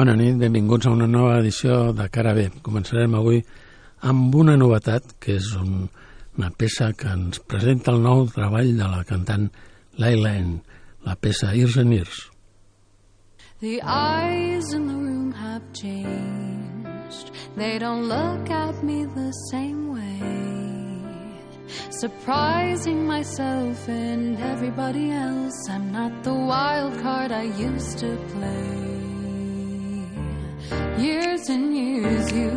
Bona nit, benvinguts a una nova edició de Cara B. Començarem avui amb una novetat, que és un, una peça que ens presenta el nou treball de la cantant Laila N, la peça Ears and Ears. The eyes in the room have changed. They don't look at me the same way. Surprising myself and everybody else. I'm not the wild card I used to play. Years and years you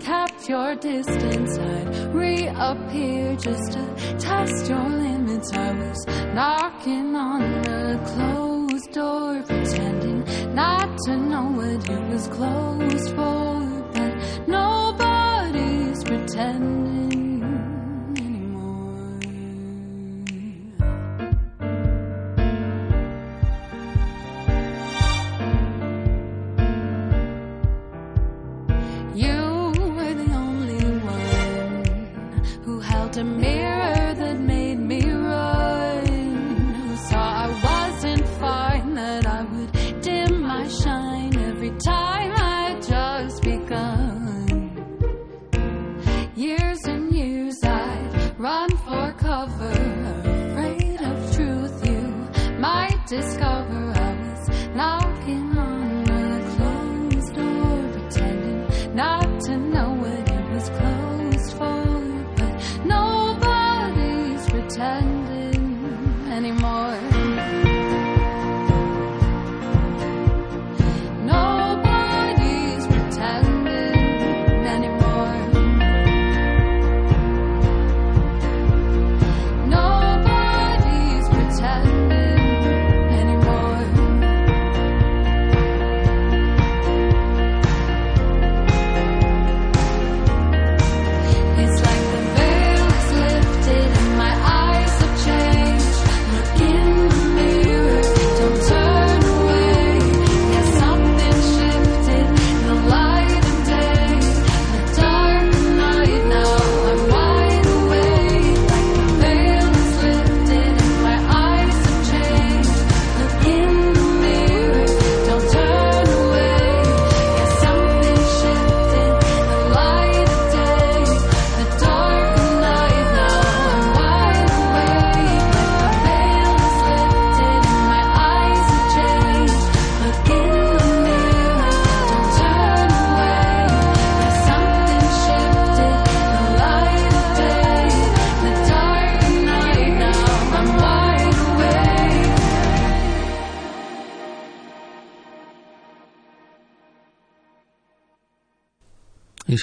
kept your distance. I'd reappear just to test your limits. I was knocking on a closed door, pretending not to know what it was closed for. But nobody's pretending time I just begun. Years and years I'd run for cover, afraid of truth you might discover.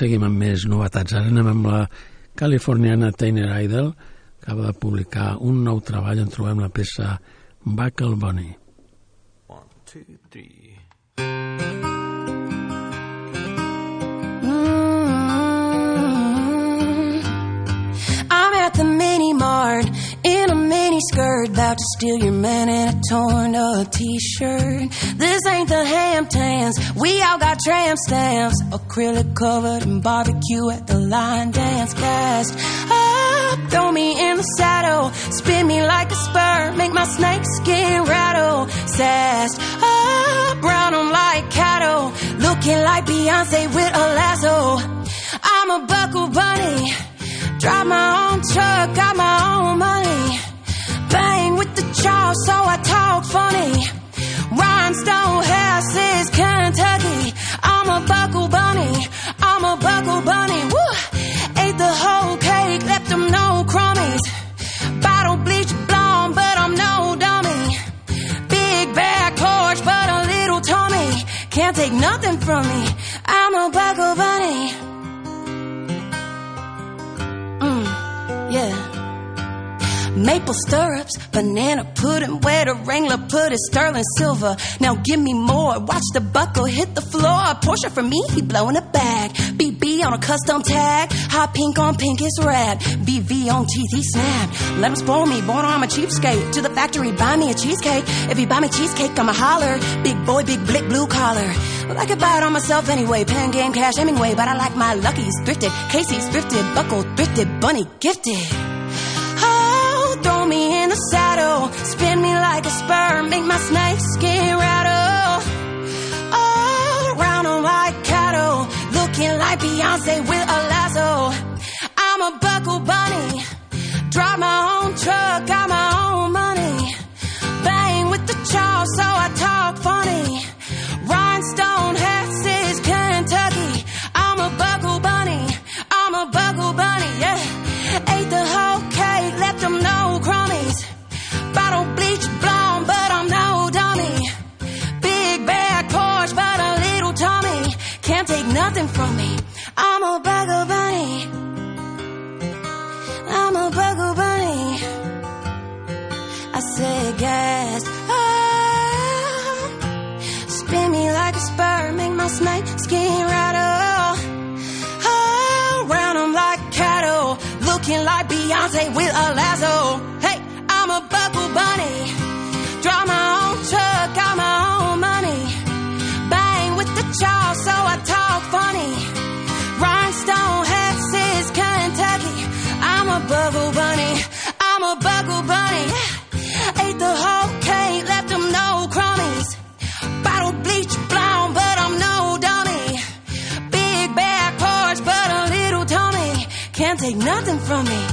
Seguim amb més novetats. Ara anem amb la californiana Tainer Idol, que acaba de publicar un nou treball on trobem la peça Buckle Bunny. One, two, three. I'm at the mini mart skirt, about to steal your man in a torn up t-shirt. This ain't the Hamptons, we all got tramp stamps, acrylic covered in barbecue at the line dance cast. Up, throw me in the saddle, spin me like a spur, make my snake skin rattle. Sassed up, brown 'em like cattle, looking like Beyonce with a lasso. I'm a buckle bunny. Drive my own truck, got my own money. Bang with the jaw, so I talk funny. Rhinestone hair says Kentucky. I'm a buckle bunny. I'm a buckle bunny. Woo! Ate the whole cake, left them no crummies. Bottle bleach blonde, but I'm no dummy. Big back porch, but a little tummy. Can't take nothing from me. I'm a buckle bunny. Mm, yeah. Maple stirrups, banana pudding, where the Wrangler put his sterling silver. Now give me more. Watch the buckle hit the floor. Porsche for me, he blowing a bag. BB on a custom tag, hot pink on pink is rad. BV on teeth, he snap. Let him spoil me, born I'm a cheapskate. To the factory, buy me a cheesecake. If you buy me cheesecake, I'ma holler. Big boy, big blick, blue collar. I could buy it on myself anyway. Pen game, cash, Hemingway. But I like my luckies thrifted. Casey's thrifted, buckle thrifted, bunny gifted me in the saddle, spin me like a spur, make my snake skin rattle. Oh, round on like cattle, looking like Beyonce with a lasso. I'm a buckle bunny, drive my own truck. I Beyonce with a lasso. Hey, I'm a buckle bunny. Draw my own truck, got my own money. Bang with the chaw, so I talk funny. Rhinestone hat says Kentucky. I'm a buckle bunny. I'm a buckle bunny. Ate the whole cake, left them no crummies. Bottle bleach blonde, but I'm no dummy. Big back porch, but a little Tommy. Can't take nothing from me.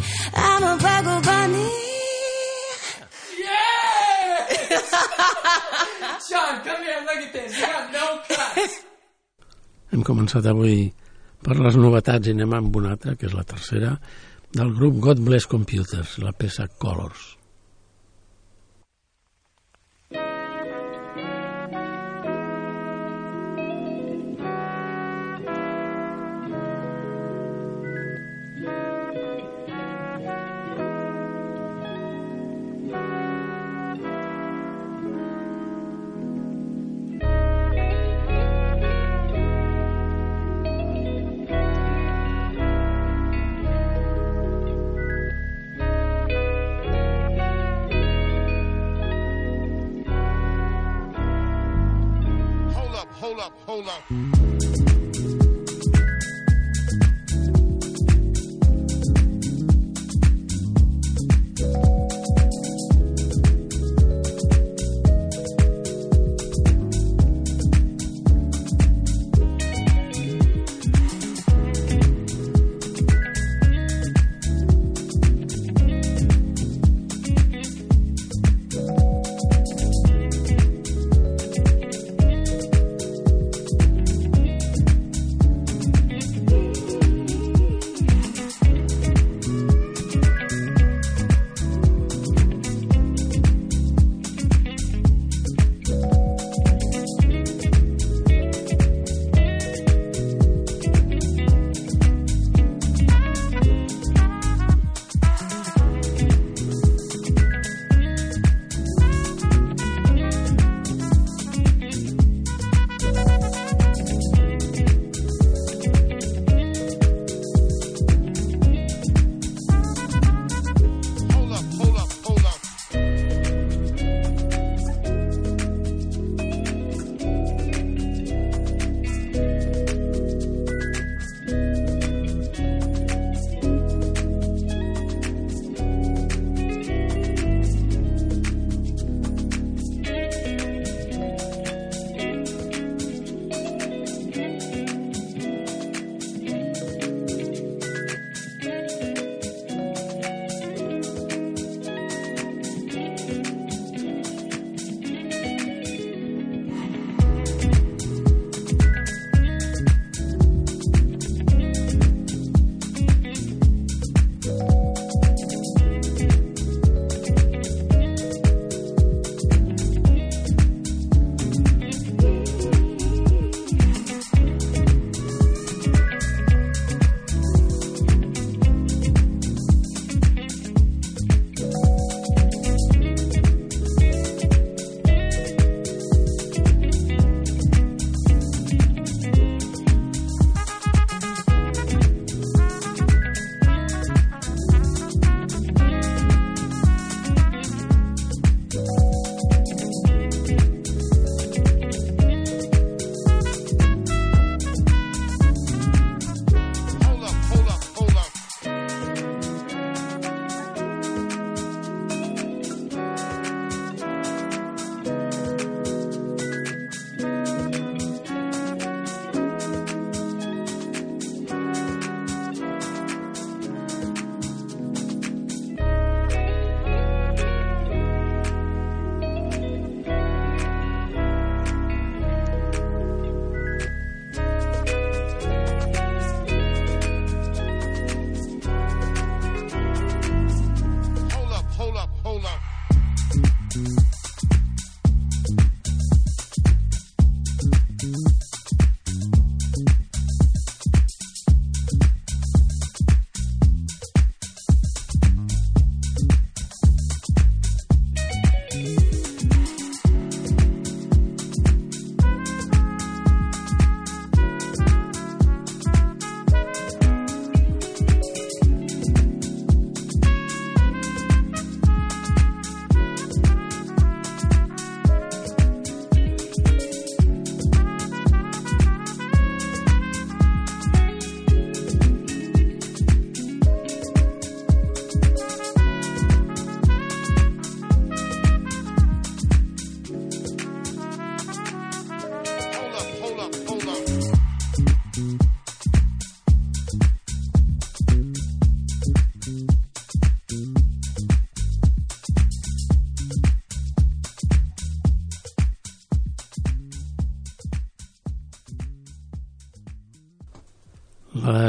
Sean, come here, look at this. You got no cuts. Hem començat avui per les novetats i anem amb una altra, que és la tercera, del grup God Bless Computers, la peça Colors. 嗯嗯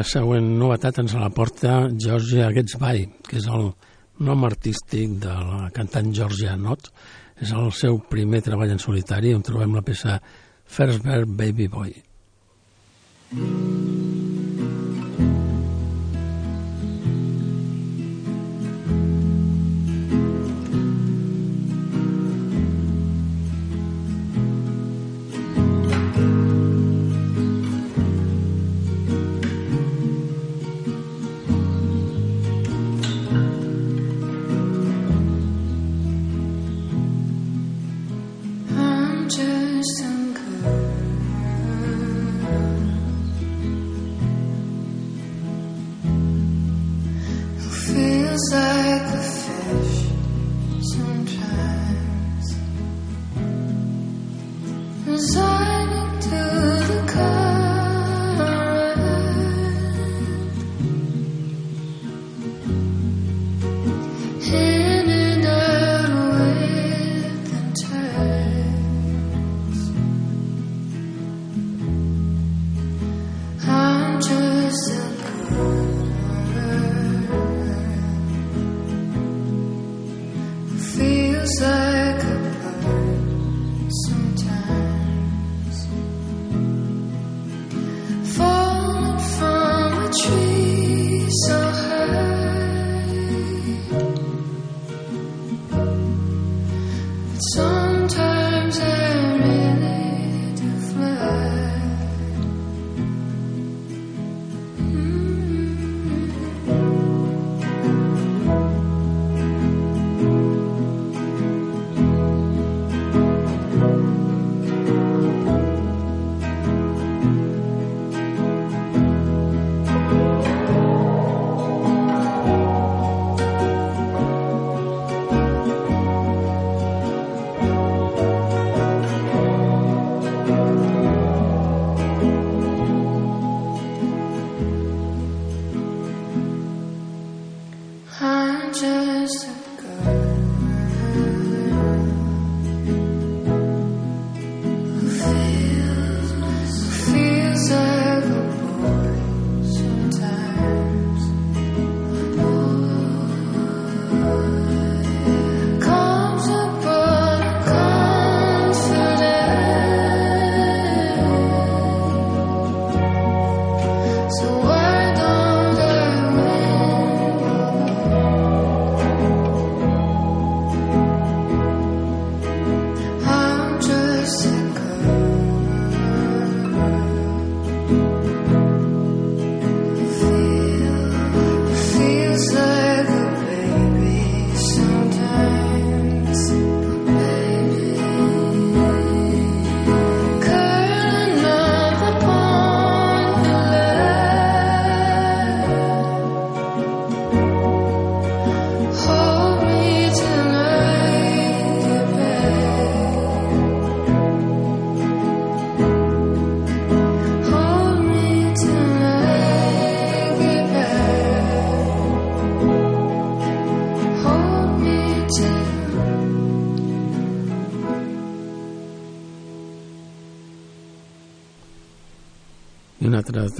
següent novetat ens la porta Georgia Gets By, que és el nom artístic de la cantant Georgia Knott. És el seu primer treball en solitari on trobem la peça First Bird Baby Boy. I'm to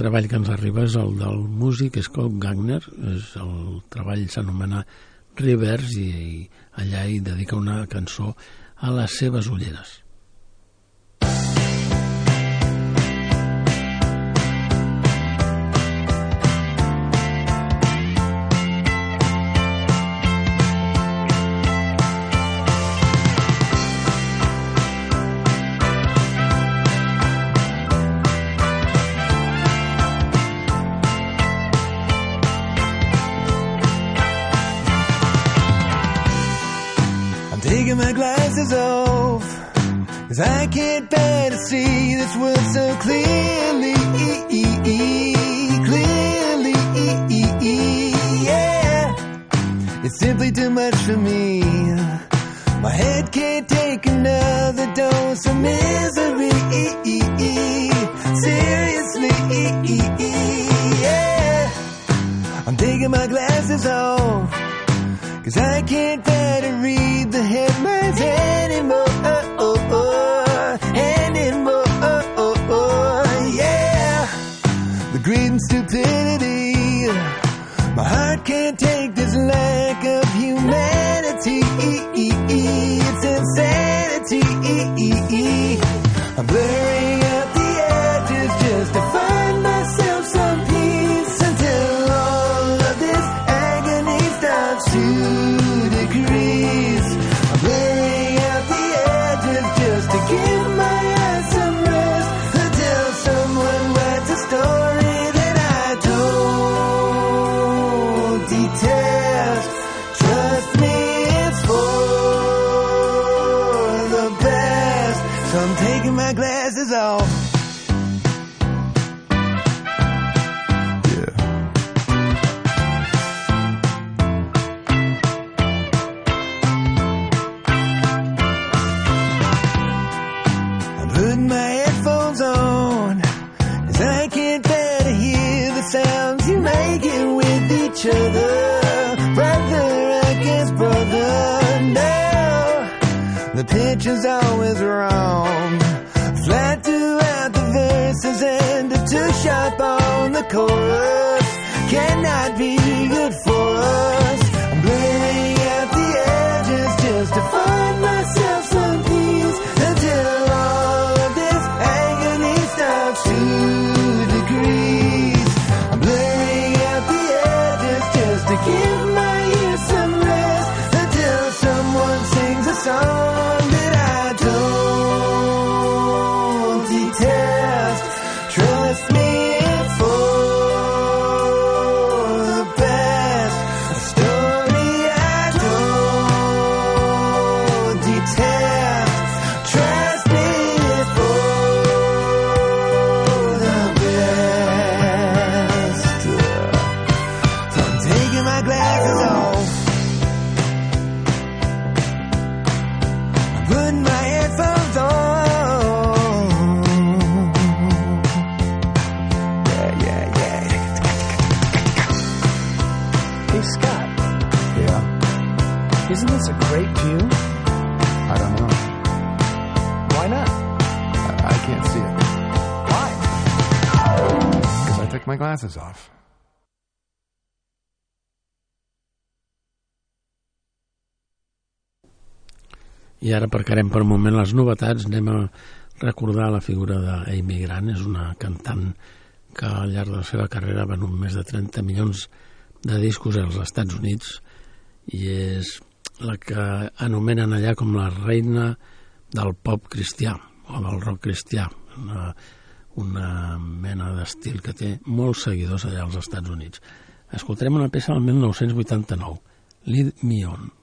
treball que ens arriba és el del músic Scott Gagner. És el treball s'anomena Rivers i, i allà hi dedica una cançó a les seves ulleres. I can't bear to see this world so clearly Clearly Yeah. It's simply too much for me. My head can't take another dose of misery. Seriously Yeah. I'm taking my glasses off. Cause I can't bear glasses off. I ara aparcarem per un moment les novetats. Anem a recordar la figura d'Amy Grant. És una cantant que al llarg de la seva carrera va un més de 30 milions de discos als Estats Units i és la que anomenen allà com la reina del pop cristià o del rock cristià. Una, una mena d'estil que té molts seguidors allà als Estats Units. Escoltarem una peça del 1989, Lead Me On.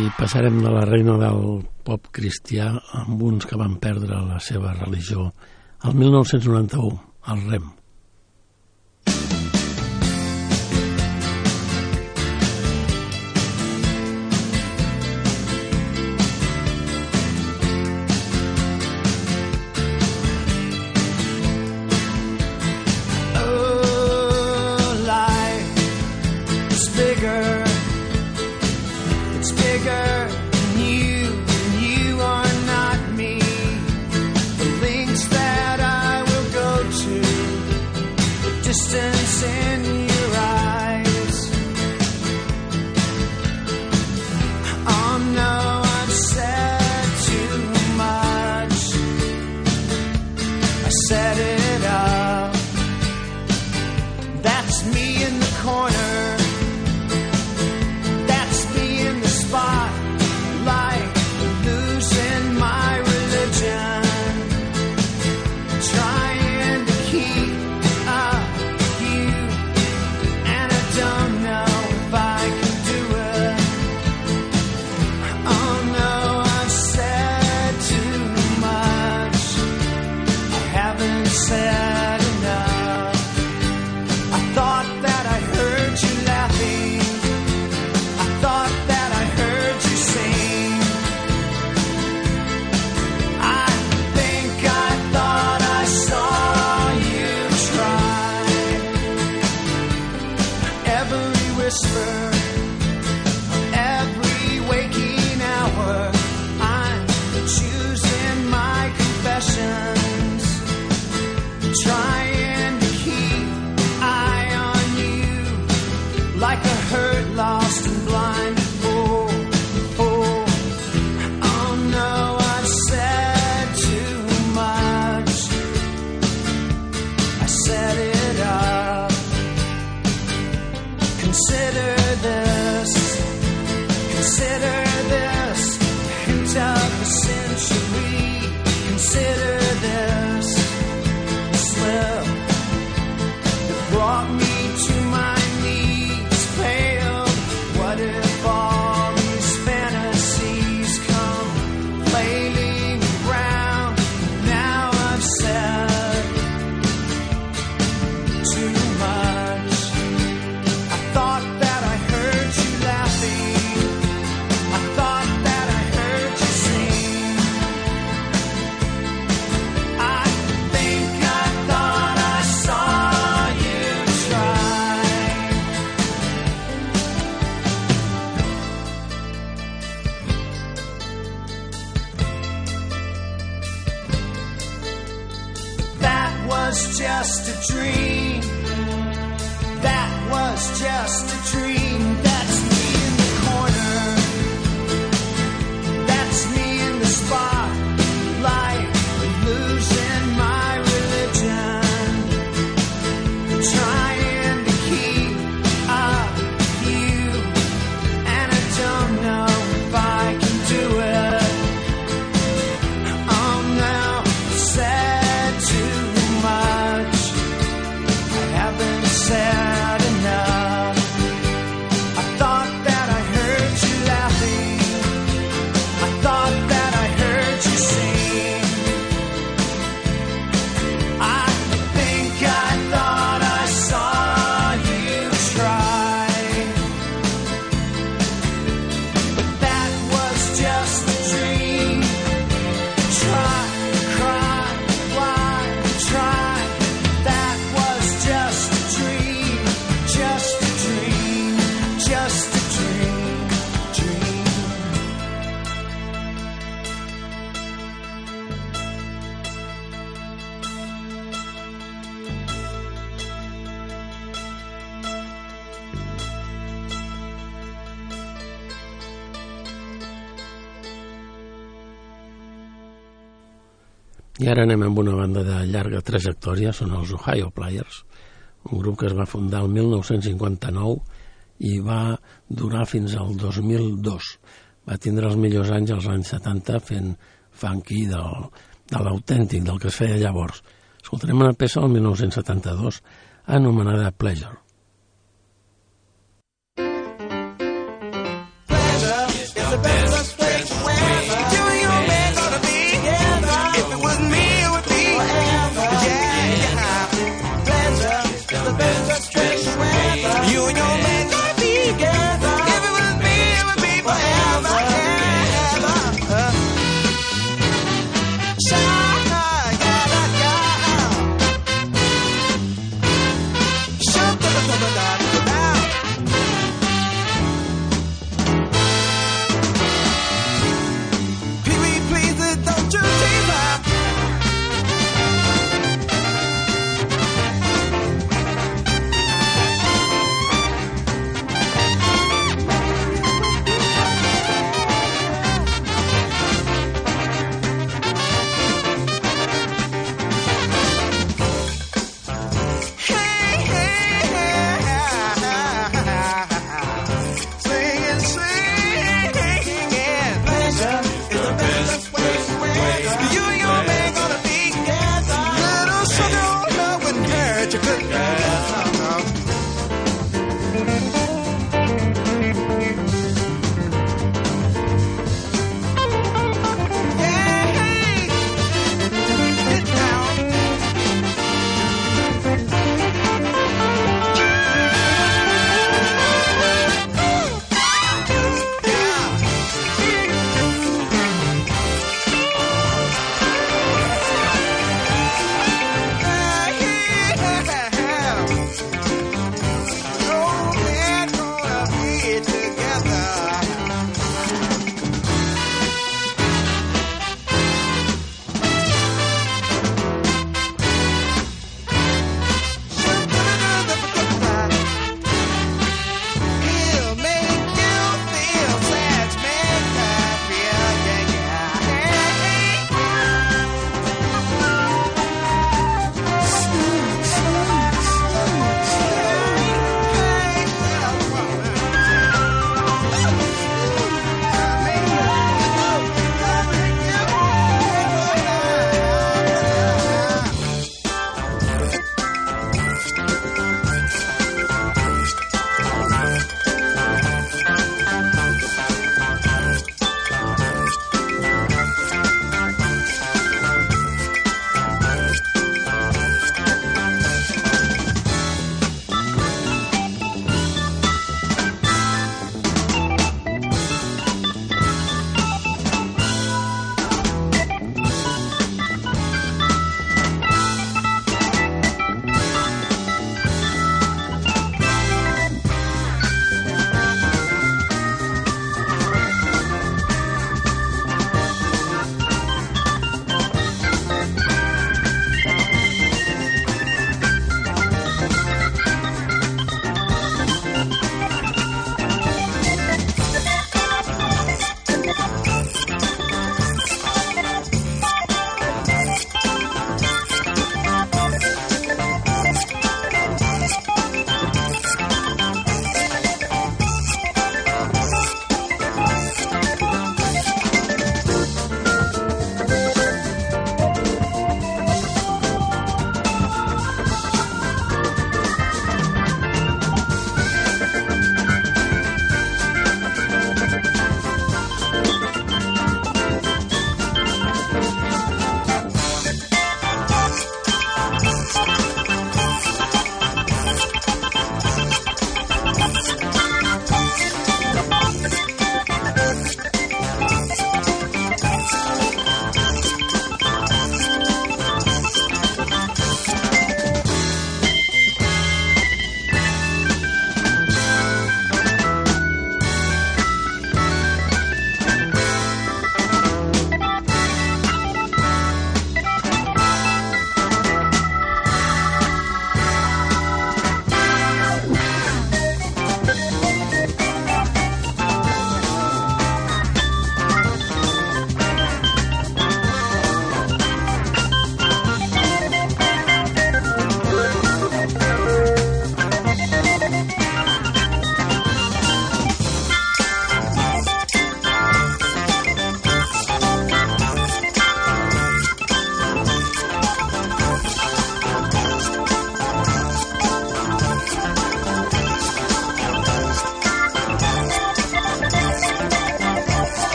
i passarem de la reina del pop cristià amb uns que van perdre la seva religió el 1991, al REM. I ara anem amb una banda de llarga trajectòria, són els Ohio Players, un grup que es va fundar el 1959 i va durar fins al 2002. Va tindre els millors anys als anys 70 fent funky del, de l'autèntic, del que es feia llavors. Escoltarem una peça del 1972 anomenada Pleasure. Pleasure is the best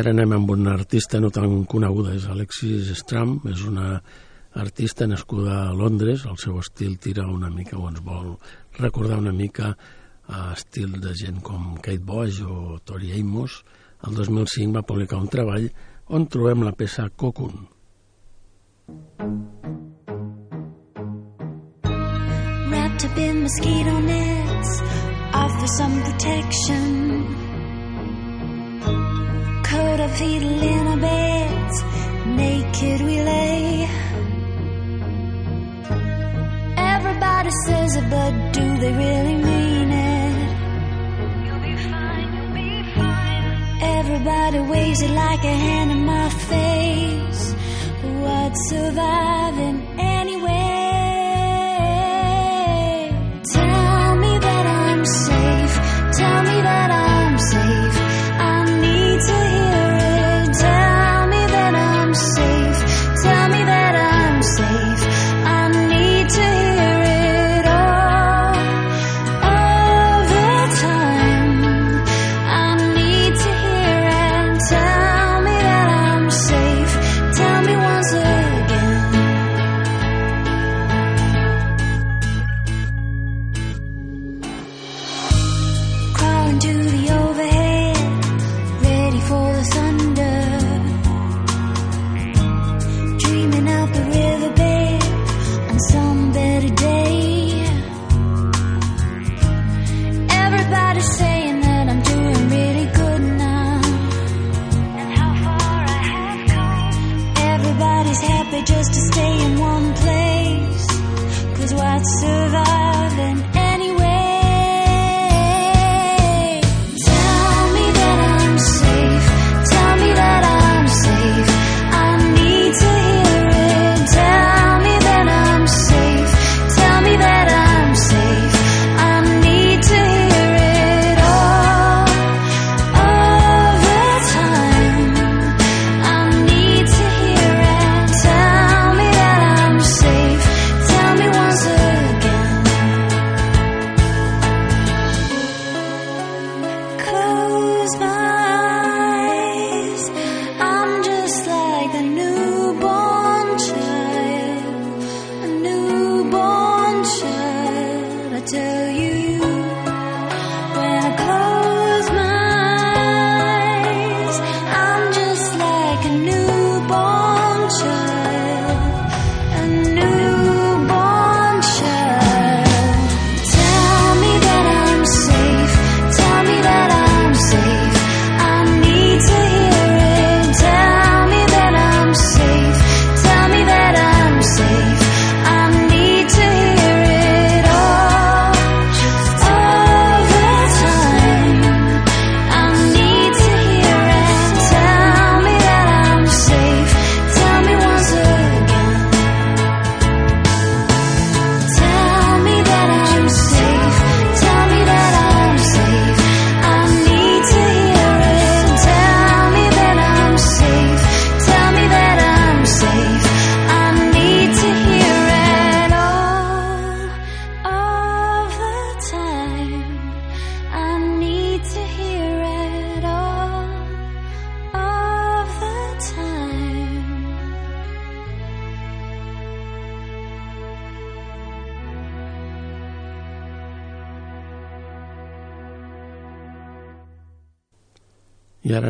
Ara anem amb una artista no tan coneguda, és Alexis Stram, és una artista nascuda a Londres, el seu estil tira una mica o ens vol recordar una mica a estil de gent com Kate Bush o Tori Amos. El 2005 va publicar un treball on trobem la peça Cocoon. wrapped up in mosquito nets, offer some protection. Coat of fetal in our beds, naked we lay. Everybody says it, but do they really mean it? You'll be fine, you'll be fine. Everybody waves it like a hand in my face. But What's surviving anyway?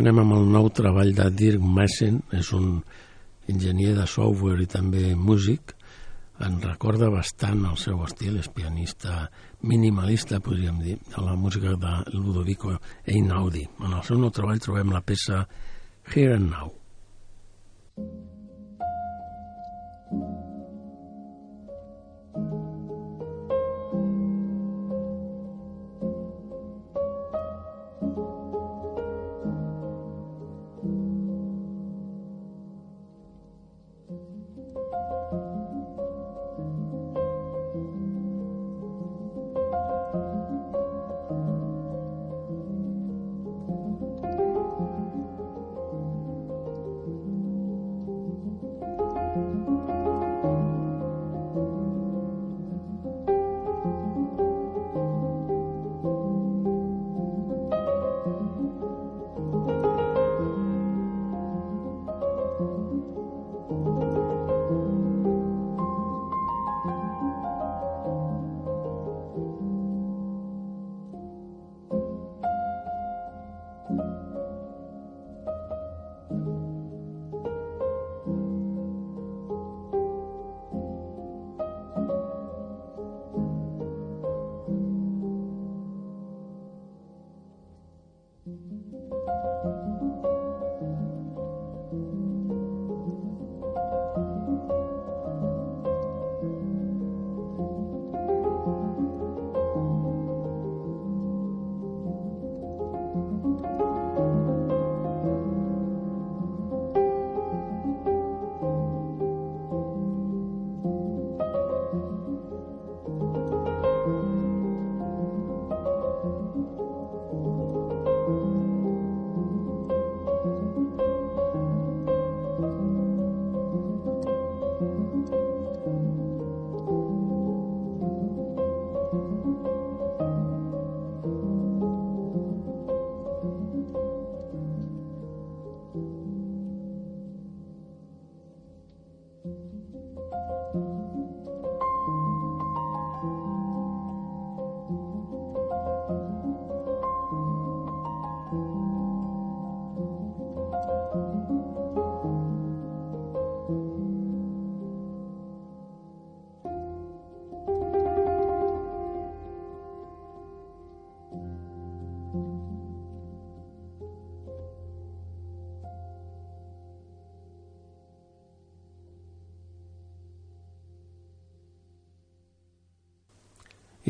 Anem amb el nou treball de Dirk Massen, és un enginyer de software i també músic. En recorda bastant el seu estil, és pianista minimalista, podríem dir, de la música de Ludovico Einaudi. En el seu nou treball trobem la peça Here and Now.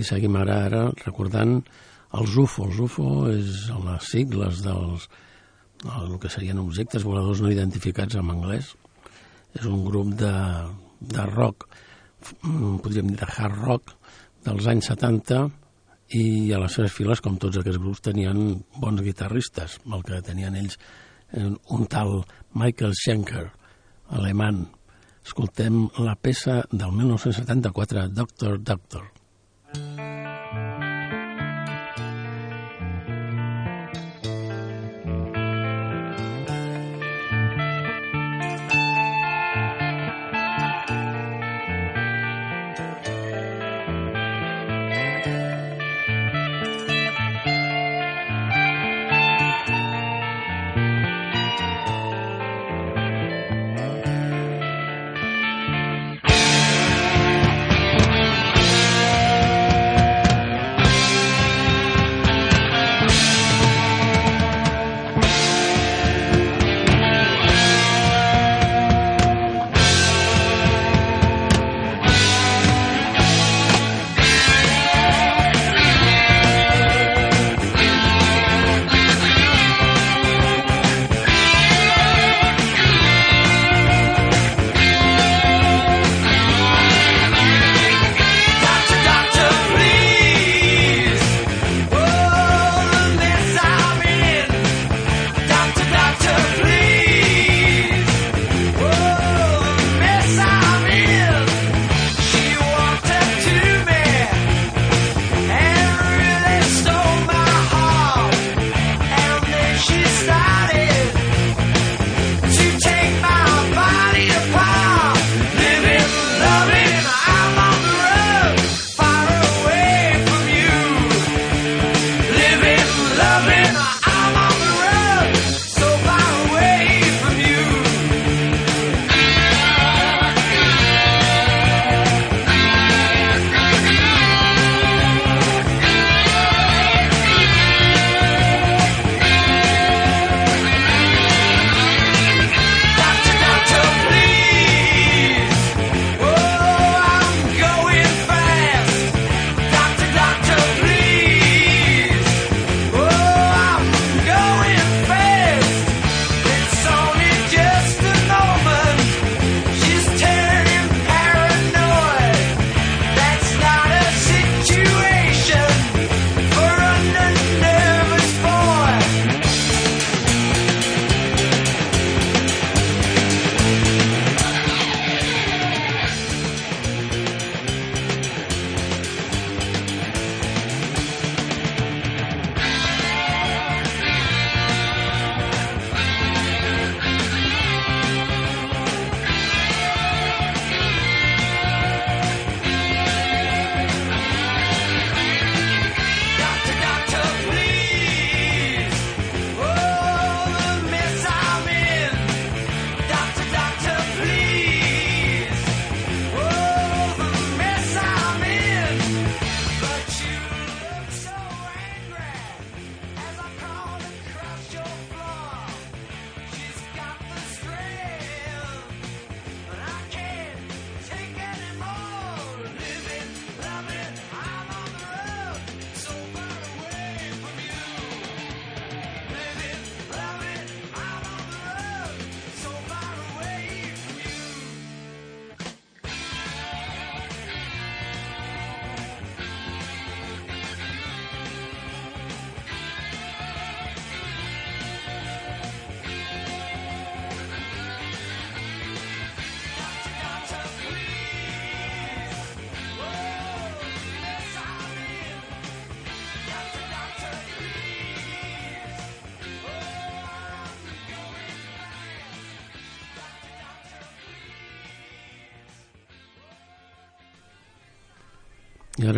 I seguim ara, ara recordant els UFO. Els UFO és les sigles dels el que serien objectes voladors no identificats en anglès. És un grup de, de rock, mm, podríem dir de hard rock, dels anys 70 i a les seves files, com tots aquests grups, tenien bons guitarristes. El que tenien ells, eh, un tal Michael Schenker, alemany. Escoltem la peça del 1974, Doctor Doctor.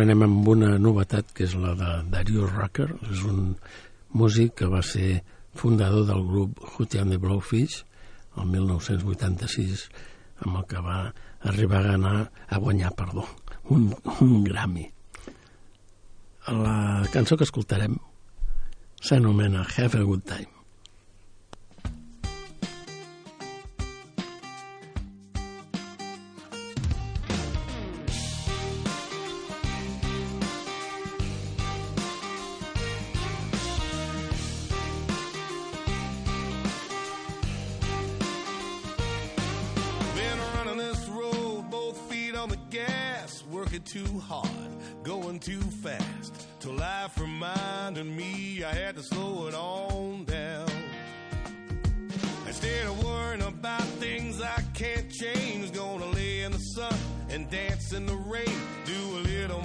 anem amb una novetat, que és la de Dario Rucker. És un músic que va ser fundador del grup Hootie and the Blowfish el 1986, amb el que va arribar a, ganar, a guanyar perdó, un, un Grammy. La cançó que escoltarem s'anomena Have a Good Time. working too hard, going too fast. Till life reminded me I had to slow it on down. Instead of worrying about things I can't change, gonna lay in the sun and dance in the rain, do a little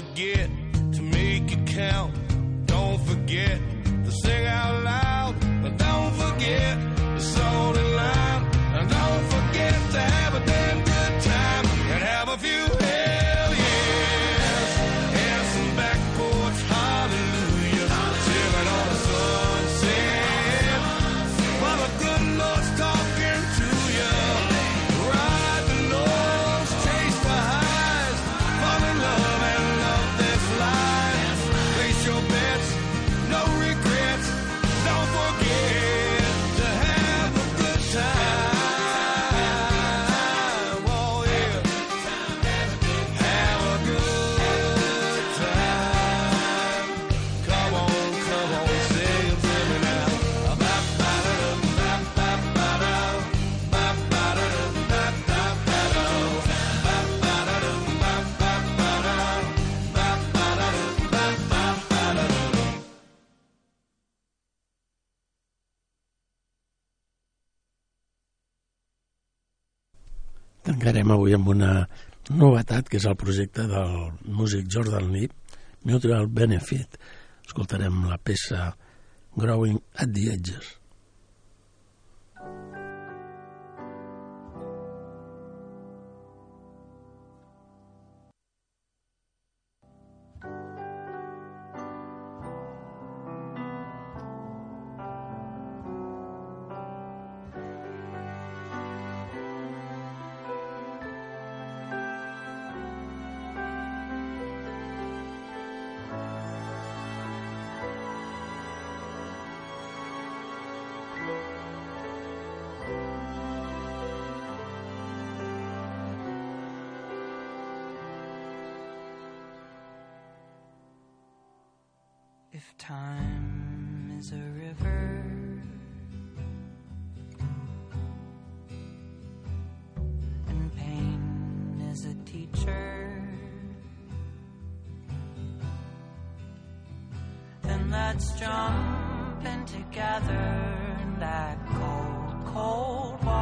forget. acabarem avui amb una novetat, que és el projecte del músic Jordan Lee, Mutual Benefit. Escoltarem la peça Growing at the Edges. If time is a river, and pain is a teacher, then let's jump in together in that cold, cold water.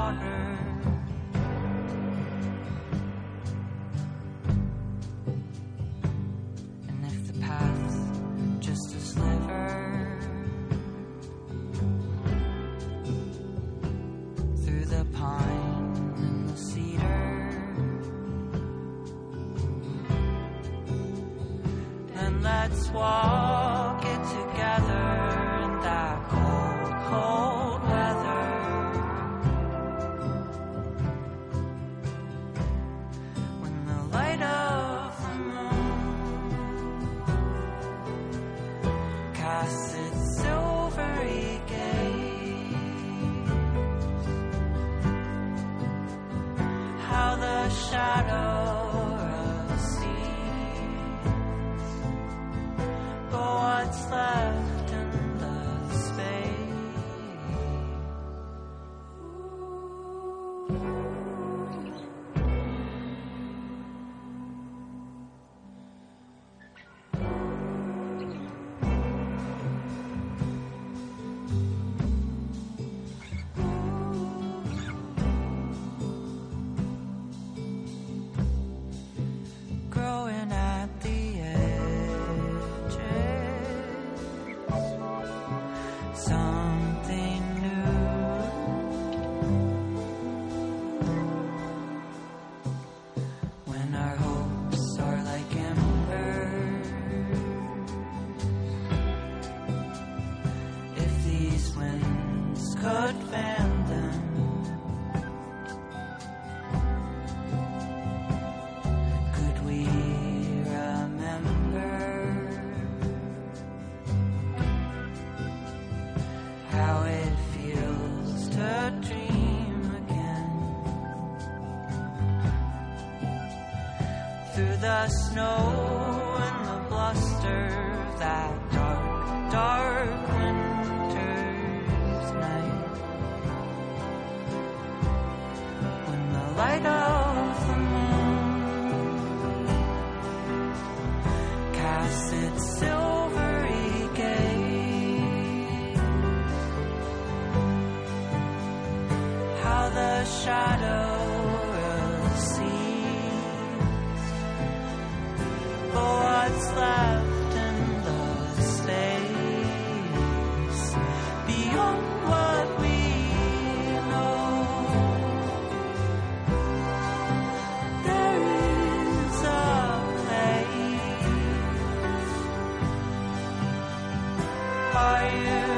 flying.